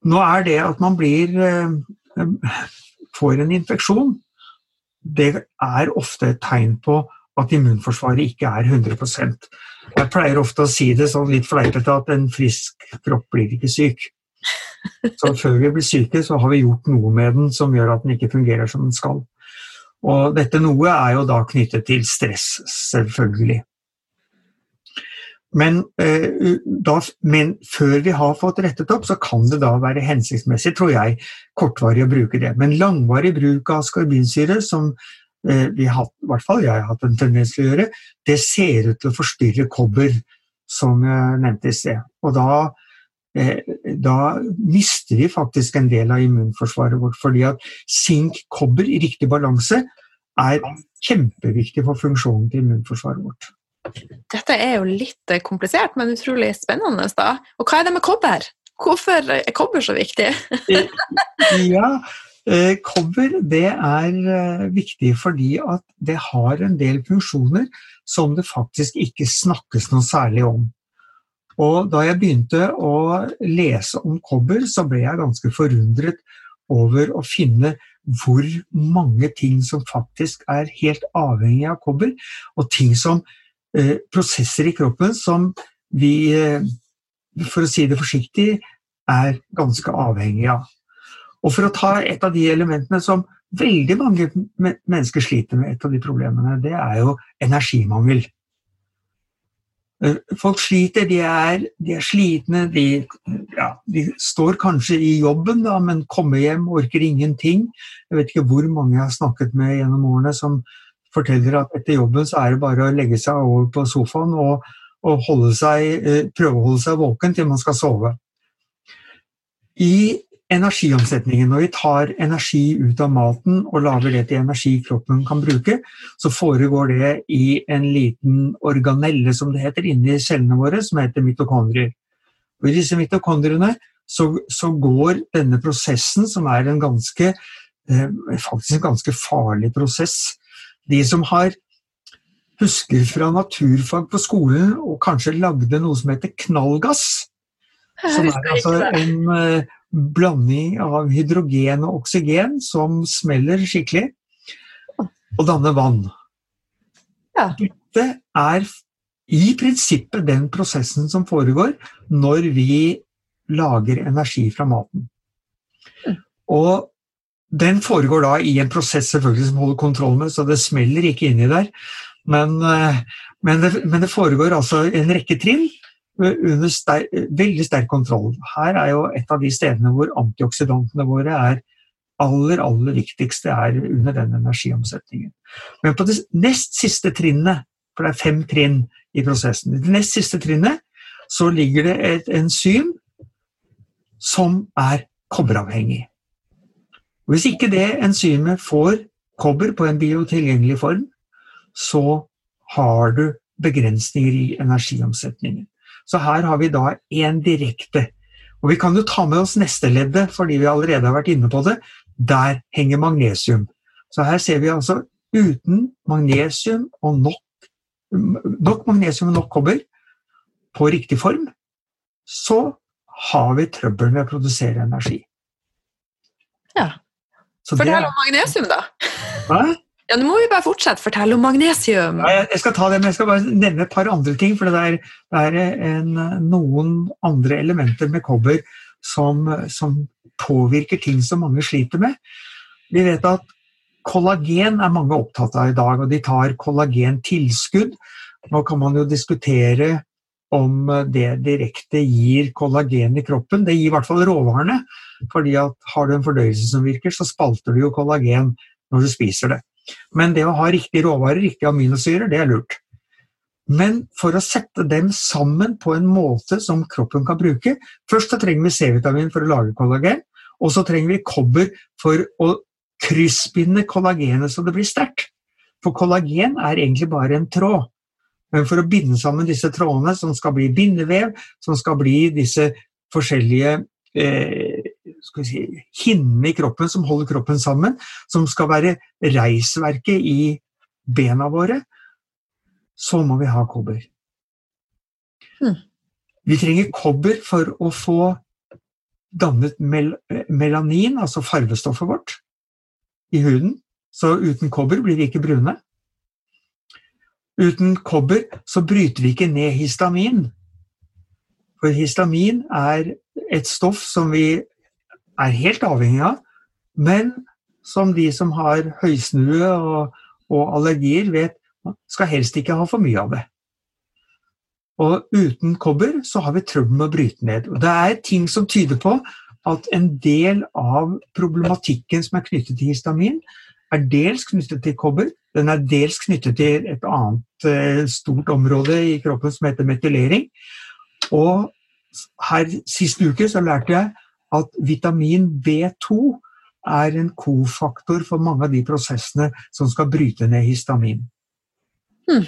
nå er det at man blir uh, får en infeksjon, det er ofte et tegn på at immunforsvaret ikke er 100% Jeg pleier ofte å si det sånn litt fleipete at en frisk kropp blir ikke syk. Så før vi blir syke, så har vi gjort noe med den som gjør at den ikke fungerer som den skal. Og dette noe er jo da knyttet til stress, selvfølgelig. Men, eh, da, men, før vi har fått rettet opp, så kan det da være hensiktsmessig, tror jeg, kortvarig å bruke det. Men langvarig bruk av skorbinsyre, som eh, vi har, i hvert fall jeg har hatt en tendens til å gjøre, det ser ut til å forstyrre kobber, som jeg nevnte i sted. Og da Eh, da mister vi faktisk en del av immunforsvaret vårt. Fordi at sink-kobber i riktig balanse er kjempeviktig for funksjonen til immunforsvaret vårt. Dette er jo litt eh, komplisert, men utrolig spennende. da. Og hva er det med kobber? Hvorfor er kobber så viktig? ja, eh, Kobber det er viktig fordi at det har en del funksjoner som det faktisk ikke snakkes noe særlig om. Og da jeg begynte å lese om kobber, så ble jeg ganske forundret over å finne hvor mange ting som faktisk er helt avhengig av kobber, og ting som eh, prosesser i kroppen som vi, eh, for å si det forsiktig, er ganske avhengig av. Og for å ta et av de elementene som veldig mange mennesker sliter med, et av de problemene, det er jo energimangel. Eh, folk sliter, de er, de er slitne, de, ja, de, står kanskje i jobben, da, men kommer hjem, orker ingenting. Jeg vet ikke hvor mange jeg har snakket med gjennom årene som forteller at etter jobben så er det bare å legge seg over på sofaen og, og seg, eh, prøve å holde seg våken til man skal sove. I energiomsetningen. Når vi tar energi ut av maten og lager det til energi kroppen kan bruke, så foregår det i en liten organelle, som det heter, inni cellene våre, som heter mitokondrier. Og I disse mitokondriene så, så, går denne prosessen, som er en ganske, eh, faktisk en ganske farlig prosess De som har husker fra naturfag på skolen og kanskje lagde noe som heter knallgass, som er altså en eh, blanding av hydrogen og oksygen som smeller skikkelig, og danner vann. Ja. Dette er i prinsippet den prosessen som foregår når vi lager energi fra maten. Og den foregår da i en prosess selvfølgelig som holder kontroll med, så det smeller ikke inni der. Men, eh, men, det, men det foregår altså en rekke trinn under ster veldig sterk kontroll. Her er jo et av de stedene hvor antioksidantene våre er aller, aller viktigste er under den energiomsetningen. Men på det nest siste trinnet, for det er fem trinn i prosessen, i det nest siste trinnet så ligger det et enzym som er kobberavhengig. Hvis ikke det enzymet får kobber på en biotilgjengelig form, så har du begrensninger i energiomsetningen. Så her har vi da en direkte. Og vi kan jo ta med oss neste leddet, fordi vi allerede har vært inne på det. Der henger magnesium. Så her ser vi altså uten magnesium og nok, nok magnesium og nok kobber på riktig form, så har vi trøbbel med å produsere energi. Ja. Fortell om magnesium, da. Hva? Ja, Nå må vi bare fortsette. Fortelle om magnesium. Ja, jeg skal ta det, men jeg skal bare nevne et par andre ting. For det er, det er en, noen andre elementer med kobber som, som, påvirker ting som mange sliter med. Vi vet at kollagen er mange opptatt av i dag, og de tar kollagentilskudd. Nå kan man jo diskutere om det direkte gir kollagen i kroppen. Det gir i hvert fall råvarene. fordi at har du en fordøyelse som virker, så spalter du jo kollagen når du spiser det. Men det å ha riktige råvarer, riktige aminosyrer, det er lurt. Men for å sette dem sammen på en måte som kroppen kan bruke Først så trenger vi C-vitamin for å lage kollagen, og så trenger vi kobber for å kryssbinde kollagenet så det blir sterkt. For kollagen er egentlig bare en tråd. Men for å binde sammen disse trådene, som skal bli bindevev, som skal bli disse forskjellige eh, si, hinnene i kroppen som holder kroppen sammen, som skal være reisverket i bena våre, så må vi ha kobber. Mm. Vi trenger kobber for å få dannet mel melanin, altså farvestoffet vårt, i huden. Så uten kobber blir vi ikke brune. Uten kobber så bryter vi ikke ned histamin. For histamin er et stoff som vi er helt avhengig av, men som de som har høysnue og, og allergier, vet skal helst ikke ha for mye av det. Og uten kobber så har vi trøbbel med å bryte ned. Og det er ting som tyder på at en del av problematikken som er knyttet til histamin, er dels knyttet til kobber, den er dels knyttet til et annet eh, stort område i kroppen som heter metylering. Og her sist uke så lærte jeg at vitamin B2 er en kofaktor for mange av de prosessene som skal bryte ned histamin. Mm.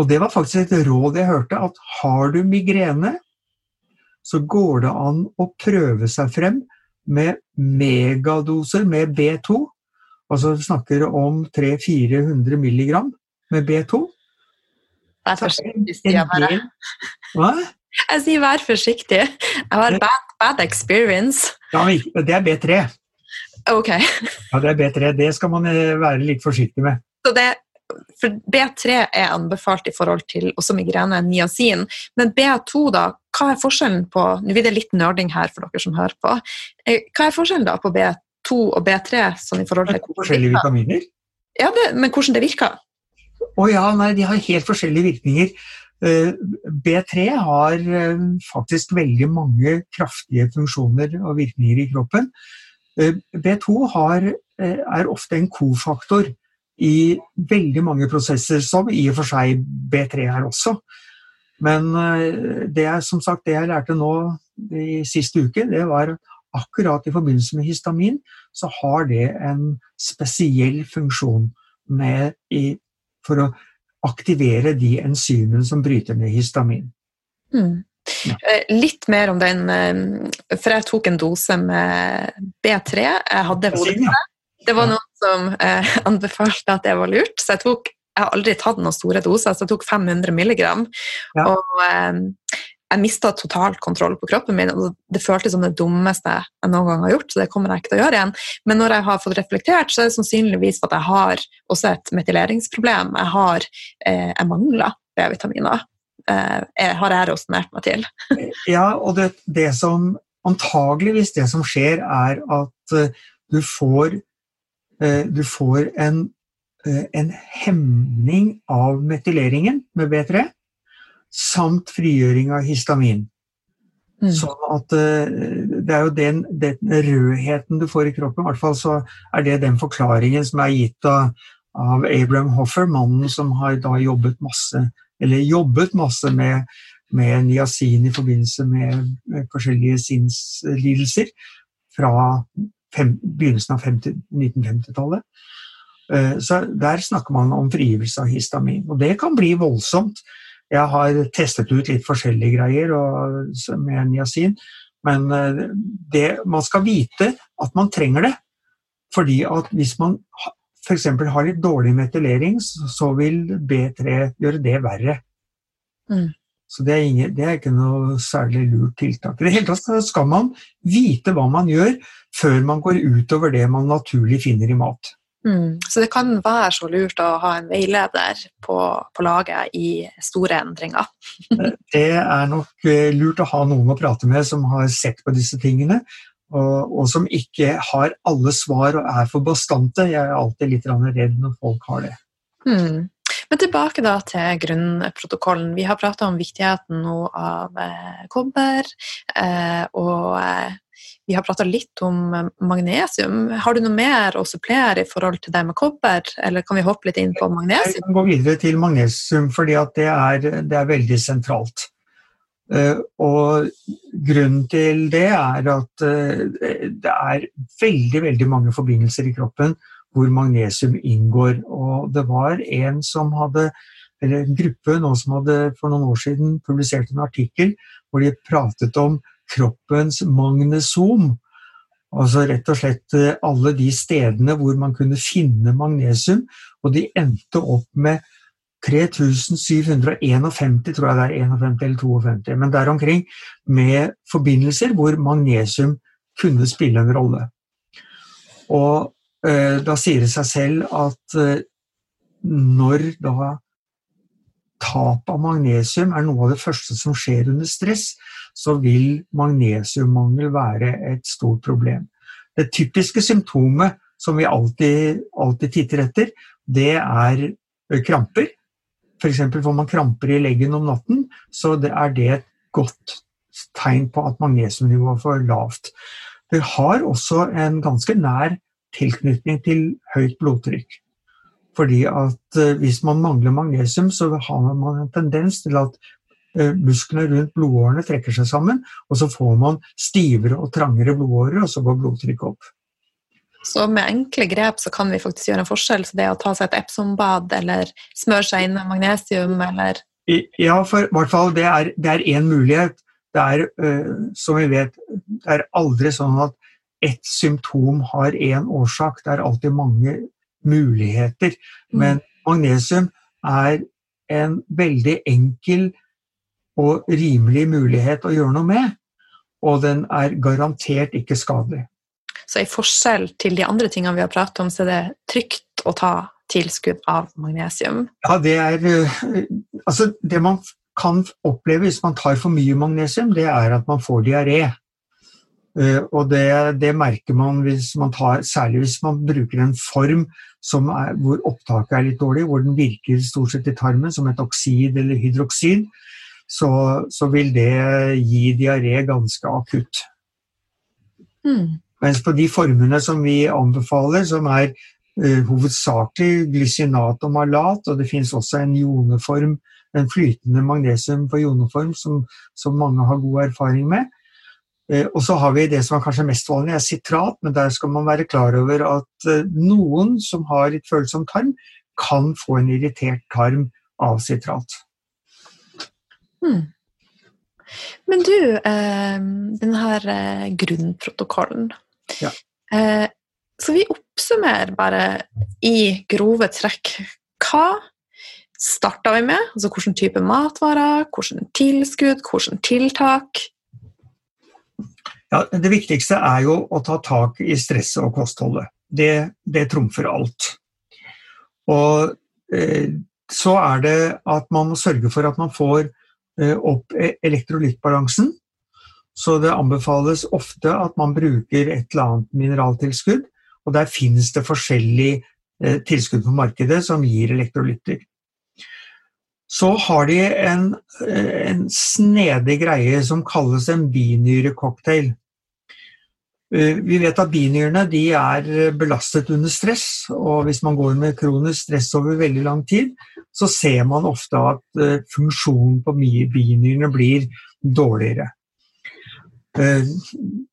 Og det var faktisk et råd jeg hørte, at har du migrene, så går det an å prøve seg frem med megadoser med B2. Altså vi snakker om 300-400 milligram med B2. Det Vær forsiktig, Stian. Hva? Jeg sier vær forsiktig. Jeg har bad, bad experience. Ja, det er B3. Ok. Ja, det er B3. Det skal man eh, være litt forsiktig med. Så det, for B3 er anbefalt i forhold til også migrene, niacin. Men B2, da, hva er forskjellen på Nå blir det litt nerding her for dere som hører på. Eh, hva er forskjellen da på B2 og B3? Sånn i forhold til Forskjellige vitaminer? Ja, det, men hvordan det virker? Å ja, nei, de har helt forskjellige virkninger. B3 har faktisk veldig mange kraftige funksjoner og virkninger i kroppen. B2 har, er ofte en kofaktor i veldig mange prosesser, som i og for seg B3 er også. Men det er som sagt det jeg lærte nå i siste uke, det var akkurat i forbindelse med histamin, så har det en spesiell funksjon med i, for å aktivere de enzymene som bryter ned histamin. Mm. Ja. Eh, litt mer om den, eh, for jeg tok en dose med B3. Jeg hadde hodepine. Det var noen som eh, anbefalte at det var lurt, så jeg tok jeg har aldri tatt noen store doser, så jeg tok 500 milligram. Ja. Og jeg mista totalt kontroll på kroppen min, og det føltes som det dummeste jeg noen gang har gjort. så det kommer jeg ikke til å gjøre igjen. Men når jeg har fått reflektert, så er det sannsynligvis at jeg har også et metyleringsproblem. Jeg, har, eh, jeg mangler B-vitaminer. Eh, har jeg resonnert meg til. ja, og det, det, som antageligvis det som skjer, er at uh, du får, uh, du får en, uh, en hemning av metyleringen med B3 samt frigjøring av histamin. Mm. Sånn at eh, Det er jo den, den, rødheten du får i kroppen. I hvert fall så er det den forklaringen som er gitt av, av Abraham Hoffer, mannen som har da jobbet masse, eller jobbet masse med, med niasin i forbindelse med, forskjellige sinnslidelser fra fem, begynnelsen av 1950-tallet. Eh, så Der snakker man om frigivelse av histamin. Og det kan bli voldsomt. Jeg har testet ut litt forskjellige greier og, med niacin, men eh, det, man skal vite at man trenger det. Fordi at hvis man f.eks. har litt dårlig metylering, så vil B3 gjøre det verre. Mm. Så det er, ingen, det er, ikke noe særlig lurt tiltak. I det hele tatt skal man vite hva man gjør, før man går utover det man naturlig finner i mat. Mm. Så det kan være så lurt å ha en veileder på, på laget i store endringer. det er nok eh, lurt å ha noen å prate med som har sett på disse tingene, og, og som ikke har alle svar og er for bastante. Jeg er alltid litt redd når folk har det. Mm. Men tilbake da til grunnprotokollen. Vi har prata om viktigheten nå av eh, kobber eh, og vi har prata litt om eh, magnesium. Har du noe mer å supplere i forhold til det med kobber, eller kan vi hoppe litt inn på magnesium? Jeg kan gå videre til magnesium, fordi det er, det er veldig sentralt. Uh, og grunnen til det er at uh, det er veldig, veldig mange forbindelser i kroppen hvor magnesium inngår. Og det var en som hadde eller en gruppe nå som hadde for noen år siden publisert en artikkel hvor de pratet om kroppens magnesom. Altså rett og slett eh, alle de stedene hvor man kunne finne magnesium. Og de endte opp med 3751, tror jeg det er 51 eller 52, men der omkring, med forbindelser hvor magnesium kunne spille en rolle. Og eh, da sier det seg selv at eh, når da tap av magnesium er noe av det første som skjer under stress, så vil magnesiummangel være et stort problem. Det typiske symptomet som vi alltid, alltid titter etter, det er kramper. F.eks. får man kramper i leggen om natten, så det er det et godt tegn på at magnesiumnivået er for lavt. Det har også en ganske nær tilknytning til høyt blodtrykk. Fordi at hvis man mangler magnesium, så har man en tendens til at musklene rundt blodårene trekker seg sammen, og så får man stivere og trangere blodårer, og så går blodtrykket opp. Så med enkle grep så kan vi faktisk gjøre en forskjell. Så det å ta seg et Epsom-bad eller smøre seg inn med magnesium eller Ja, for i hvert fall det er én mulighet. Det er, øh, som vi vet, det er aldri sånn at ett symptom har én årsak. Det er alltid mange muligheter. Mm. Men magnesium er en veldig enkel og rimelig mulighet å gjøre noe med, og den er garantert ikke skadelig. Så i forskjell til de andre tingene vi har pratet om, så er det trygt å ta tilskudd av magnesium? Ja, det er eh, Altså, det man kan oppleve hvis man tar for mye magnesium, det er at man får diaré. Eh, og det, det, merker man hvis man tar, særlig hvis man bruker en form er, hvor opptaket er litt dårlig, hvor den virker stort sett i tarmen som et oksid eller hydroksid, så, så vil det gi diaré ganske akutt. Mm. Mens på de formene som vi anbefaler, som er uh, hovedsakelig glysinat og malat, og det finnes også en joneform, en flytende magnesium på joneform som, som mange har god erfaring med, Eh, og så har vi det som er kanskje mest vanlig, er sitrat, men der skal man være klar over at eh, noen som har litt følsom tarm, kan få en irritert tarm av sitrat. Hmm. Men du, den her grunnprotokollen ja. Så vi oppsummerer bare i grove trekk. Hva starta vi med? Altså hvilken type matvarer, hvilke tilskudd, hvilke tiltak? Ja, Det viktigste er jo å ta tak i stresset og kostholdet. Det, det trumfer alt. Og eh, så er det at man må sørge for at man får eh, opp e-, elektrolyttbalansen. Så det anbefales ofte at man bruker et eller annet mineraltilskudd. Og der finnes det forskjellige eh, tilskudd på markedet som gir elektrolytter. Så har de en, eh, en snedig greie som kalles en binyrecocktail. Eh, vi vet at binyrene er belastet under stress, og hvis man går med kronisk stress over veldig lang tid, så ser man ofte at uh, funksjonen på binyrene blir dårligere. Uh,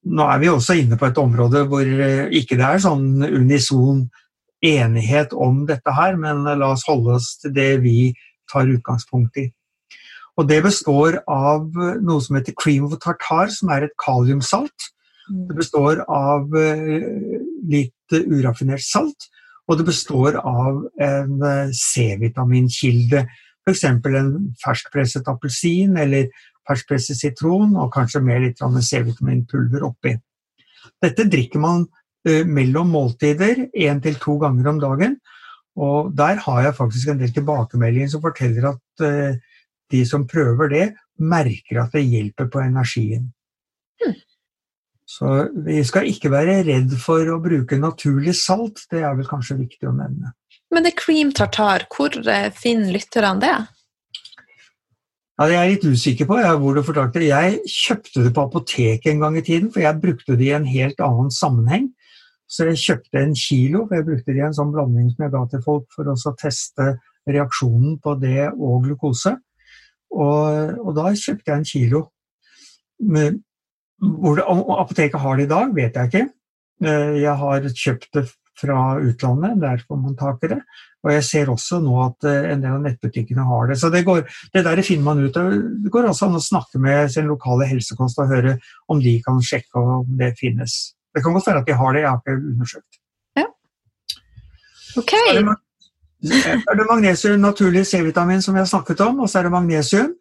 nå er vi også inne på et område hvor ikke det er sånn unison enighet om dette her, men la oss holde oss til det vi tar utgangspunkt i. Og Det består av noe som heter cream of tartar, som er et kaliumsalt det består av litt uraffinert salt, og det består av en eh, C-vitaminkilde. F.eks. en ferskpresset appelsin eller ferskpresset sitron, og kanskje med litt C-vitaminpulver oppi. Dette drikker man eh, mellom måltider én til to ganger om dagen. Og der har jeg faktisk en del tilbakemeldinger som forteller at de som prøver det, merker at det hjelper på energien. Så vi skal ikke være redd for å bruke naturlig salt, det er vel kanskje viktig å nevne. Men det er cream tartar, hvor eh, finner lytterne det? Ja, det er jeg litt usikker på jeg, hvor du fortalte det. Jeg kjøpte det på apoteket en gang i tiden, for jeg brukte det i en helt annen sammenheng. Så jeg kjøpte en kilo, for jeg brukte det i en sånn blanding som jeg ga til folk for å teste reaksjonen på det og glukose. Og, og da kjøpte jeg en kilo. Med, hvor det, apoteket har det i dag, vet jeg ikke. Eh, jeg har kjøpt det fra utlandet, der får man tak i det. Og jeg ser også nå at eh, en del av nettbutikkene har det. Så det, går, det der finner man ut av. Det går også an å snakke med sin lokale helsekost og høre om de kan sjekke om det finnes. Det kan godt være at de har det, jeg har ikke undersøkt. Ja. Ok. Så er det magnesium, naturlig C-vitamin, som vi har snakket om, og så er det magnesium.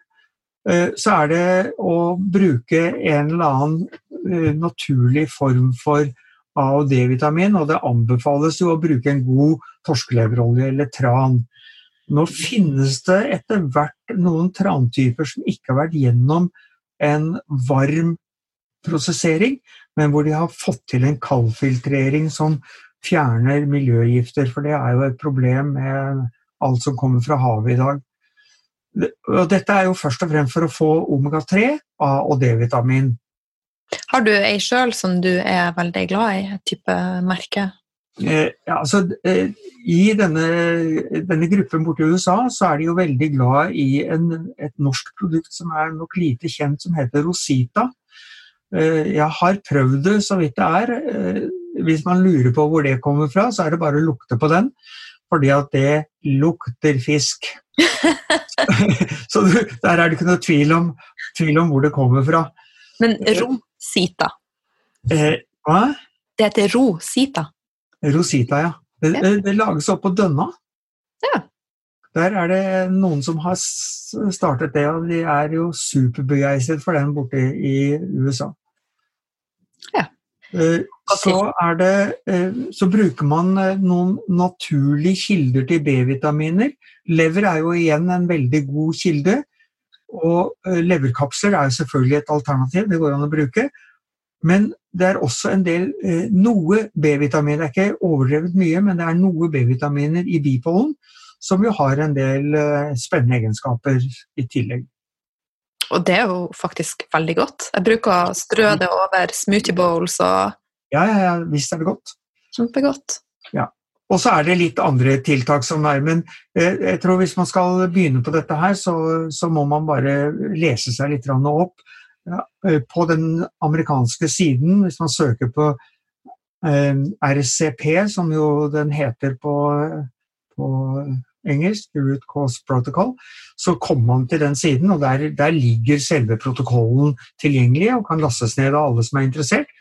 Eh, så er det å bruke en eller annen eh, naturlig form for A- og D-vitamin, og det anbefales jo å bruke en god torskeleverolje eller tran. Nå finnes det etter hvert noen trantyper som ikke har vært gjennom en varm prosessering, men hvor de har fått til en kaldfiltrering som fjerner miljøgifter, for det er jo et problem med alt som kommer fra havet i dag. Og dette er jo først og fremst for å få omega-3, A- og D-vitamin. Har du ei sjøl som du er veldig glad i, et type merke? Eh, ja, altså, eh, I denne, denne, gruppen borte i USA så er de jo veldig glad i en, et norsk produkt som er nok lite kjent, som heter Rosita. Eh, jeg har prøvd det så vidt det er. Eh, hvis man lurer på hvor det kommer fra, så er det bare å lukte på den fordi at det lukter fisk. så der er det ikke noe tvil om, tvil om hvor det kommer fra. Men rosita? Eh, hva? Det heter rosita? Rosita, ja. Det, ja. det, det lages oppå Dønna. Ja. Der er det noen som har startet det, og de er jo superbegeistret for den borte i USA. Ja. Eh, så, det, eh, så, bruker man eh, noen naturlige kilder til B-vitaminer. Lever er jo igjen en veldig god kilde. Og leverkapsler er jo selvfølgelig et alternativ, det går an å bruke. Men det er også en del noe B-vitamin. Det er ikke overdrevet mye, men det er noe B-vitaminer i bipollen som jo har en del spennende egenskaper i tillegg. Og det er jo faktisk veldig godt. Jeg bruker å strø det over smoothie bowls og Ja, ja, ja visst er det godt. Kjempegodt. Ja. Og så er det litt andre tiltak som er, men eh, jeg tror hvis man skal begynne på dette her, så, så må man bare lese seg litt opp. Eh, på den amerikanske siden, hvis man søker på eh, RCP, som jo den heter på, på engelsk, Root Cause Protocol, så kommer man til den siden, og der, der ligger selve protokollen tilgjengelig og kan lastes ned av alle som er interessert.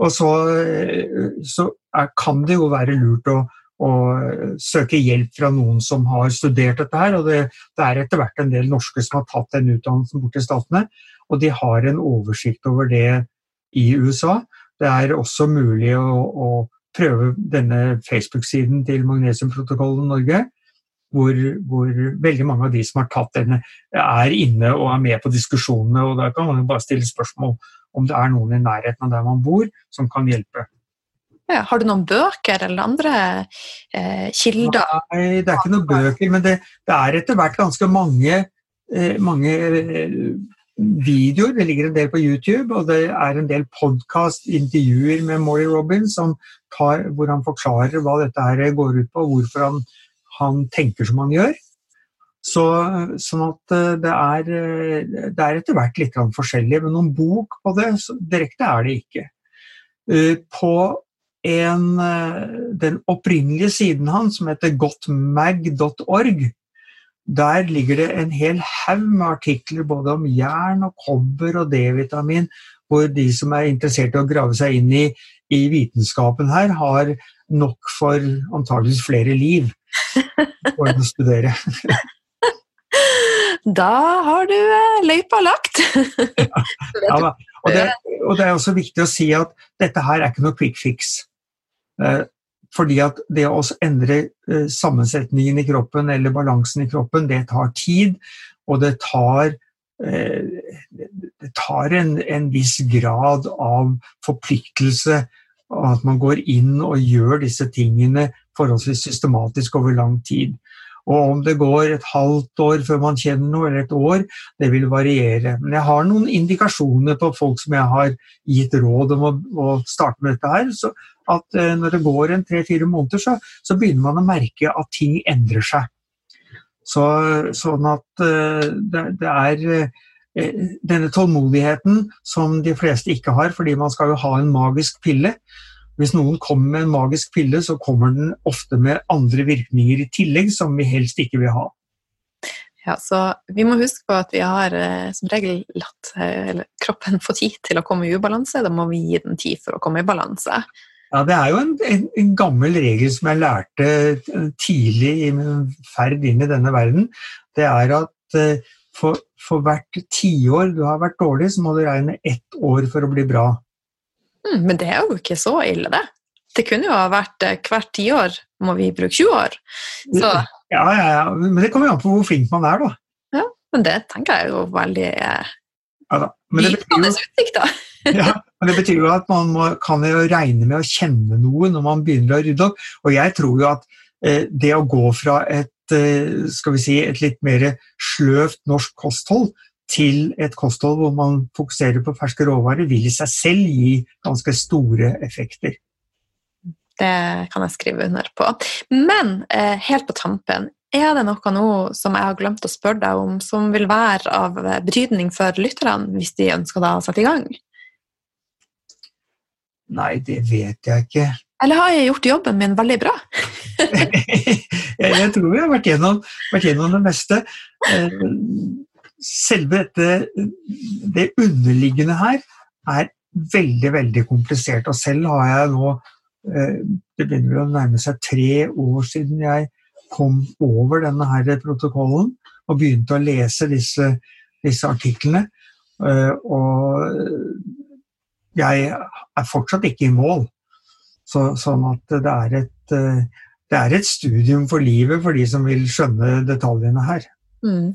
Og så, eh, så er, kan det jo være lurt å, å, søke hjelp fra noen som har studert dette her. Og det, det er etter hvert en del norske som har tatt den utdannelsen bort til statene, og de har en oversikt over det i USA. Det er også mulig å, å prøve denne Facebook-siden til Magnesiumprotokollen Norge. Hvor, hvor, veldig mange av de som har tatt denne, er inne og er med på diskusjonene. og Da kan man jo bare stille spørsmål om det er noen i nærheten av der man bor, som kan hjelpe. Ja, har du noen bøker eller andre eh, kilder? Nei, det er ikke noen bøker, men det, det er etter hvert ganske mange, eh, mange eh, videoer. Det ligger en del på YouTube, og det er en del podkast-intervjuer med Molly Robins tar, hvor han forklarer hva dette her går ut på, hvorfor han, han tenker som han gjør. Så, sånn at eh, det er, eh, det er etter hvert litt forskjellig. Men noen bok på det direkte er det ikke. Eh, på en, den opprinnelige siden hans, som heter gotmag.org, der ligger det en hel haug med artikler både om jern og kobber og D-vitamin, hvor de som er interessert i å grave seg inn i, i vitenskapen her, har nok for antageligvis flere liv for å studere. Da har du eh, løypa lagt. ja, ja og, det, og, det, er også viktig å si at dette her er ikke noe quick fix. Eh, fordi at det å endre eh, sammensetningen i kroppen eller balansen i kroppen, det tar tid. Og det tar, det tar en, en viss grad av forpliktelse. At man går inn og gjør disse tingene forholdsvis systematisk over lang tid. Og om det går et halvt år før man kjenner noe, eller et år, det vil variere. Men jeg har noen indikasjoner på folk som jeg har gitt råd om å, å starte med dette her. Så at eh, når det går en tre-fire måneder, så, så, begynner man å merke at ting endrer seg. Så, sånn at eh, det, det er eh, denne tålmodigheten som de fleste ikke har, fordi man skal jo ha en magisk pille. Hvis noen kommer med en magisk pille, så kommer den ofte med andre virkninger i tillegg som vi helst ikke vil ha. Ja, så Vi må huske på at vi har eh, som regel latt eller, kroppen få tid til å komme i ubalanse. Da må vi gi den tid for å komme i balanse. Ja, Det er jo en, en, en gammel regel som jeg lærte eh, tidlig i min ferd inn i denne verden. Det er at for, for hvert tiår du har vært dårlig, så må du regne ett år for å bli bra. Mm, men det er jo ikke så ille, det. Det kunne jo ha vært eh, hvert tiår må vi bruke 20 år. Så. Ja, ja, ja, men det kommer jo an på hvor flink man er, da. Ja, men det tenker jeg er jo veldig eh, ja, da. Men det betyr jo, ja, men det betyr jo at man må, kan jo regne med å kjenne noe når man begynner å rydde opp. Og jeg tror jo at eh, det å gå fra et, eh, skal vi si, et litt mer sløvt norsk kosthold til et kosthold hvor man fokuserer på ferske råvarer, vil i seg selv gi ganske store effekter. Det kan jeg skrive under på. Men eh, helt på tampen, er det noe nå som jeg har glemt å spørre deg om, som vil være av betydning for lytterne hvis de ønsker å sette i gang? Nei, det vet jeg ikke. Eller har jeg gjort jobben min veldig bra? jeg, tror vi har vært gjennom, vært gjennom det meste. Selve dette Det underliggende her er veldig, veldig komplisert. Og selv har jeg nå eh, Det begynner å nærme seg tre år siden jeg kom over denne her protokollen og begynte å lese disse, disse artiklene. Eh, og jeg er fortsatt ikke i mål. Så, sånn at det er, et, eh, det er et studium for livet for de som vil skjønne detaljene her. Mm.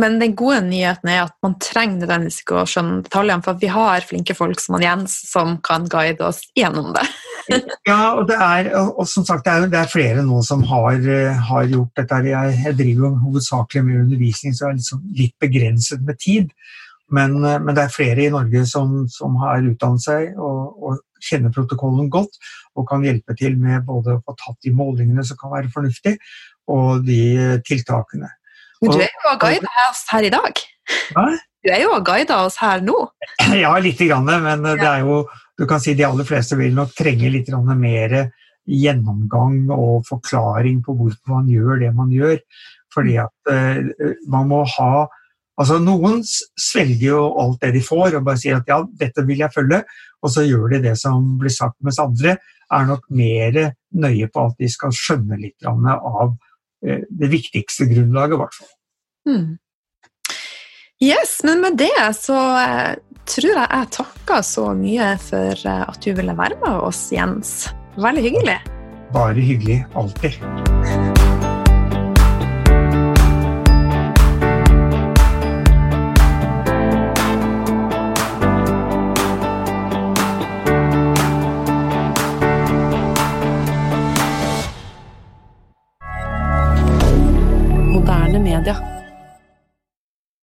men den gode nyheten er at man trenger nødvendigvis ikke å skjønne detaljene, for vi har flinke folk som Jens som kan guide oss gjennom det. ja, og det er, og som sagt, det er, det er flere nå som har, har gjort dette. Jeg, jeg driver hovedsakelig med undervisning, så jeg er liksom litt begrenset med tid. Men, men, det er flere i Norge som, som har utdannet seg og, og, kjenner protokollen godt, og kan hjelpe til med både å få tatt de målingene som kan være fornuftige, og de tiltakene. Men du er jo og guider oss her i dag. Hæ? Du er jo og guider oss her nå. Ja, lite grann, men det er jo du kan si De aller fleste vil nok trenge litt mer gjennomgang og forklaring på hvorfor man gjør det man gjør. Fordi at uh, man må ha Altså, Noen svelger jo alt det de får og bare sier at ja, dette vil jeg følge, og så gjør de det som blir sagt, mens andre er nok mer nøye på at de skal skjønne litt av det viktigste grunnlaget, i hvert fall. Mm. Yes, men med det så uh, tror jeg jeg takker så mye for at du ville være med oss, Jens. Veldig hyggelig. Bare hyggelig. Alltid.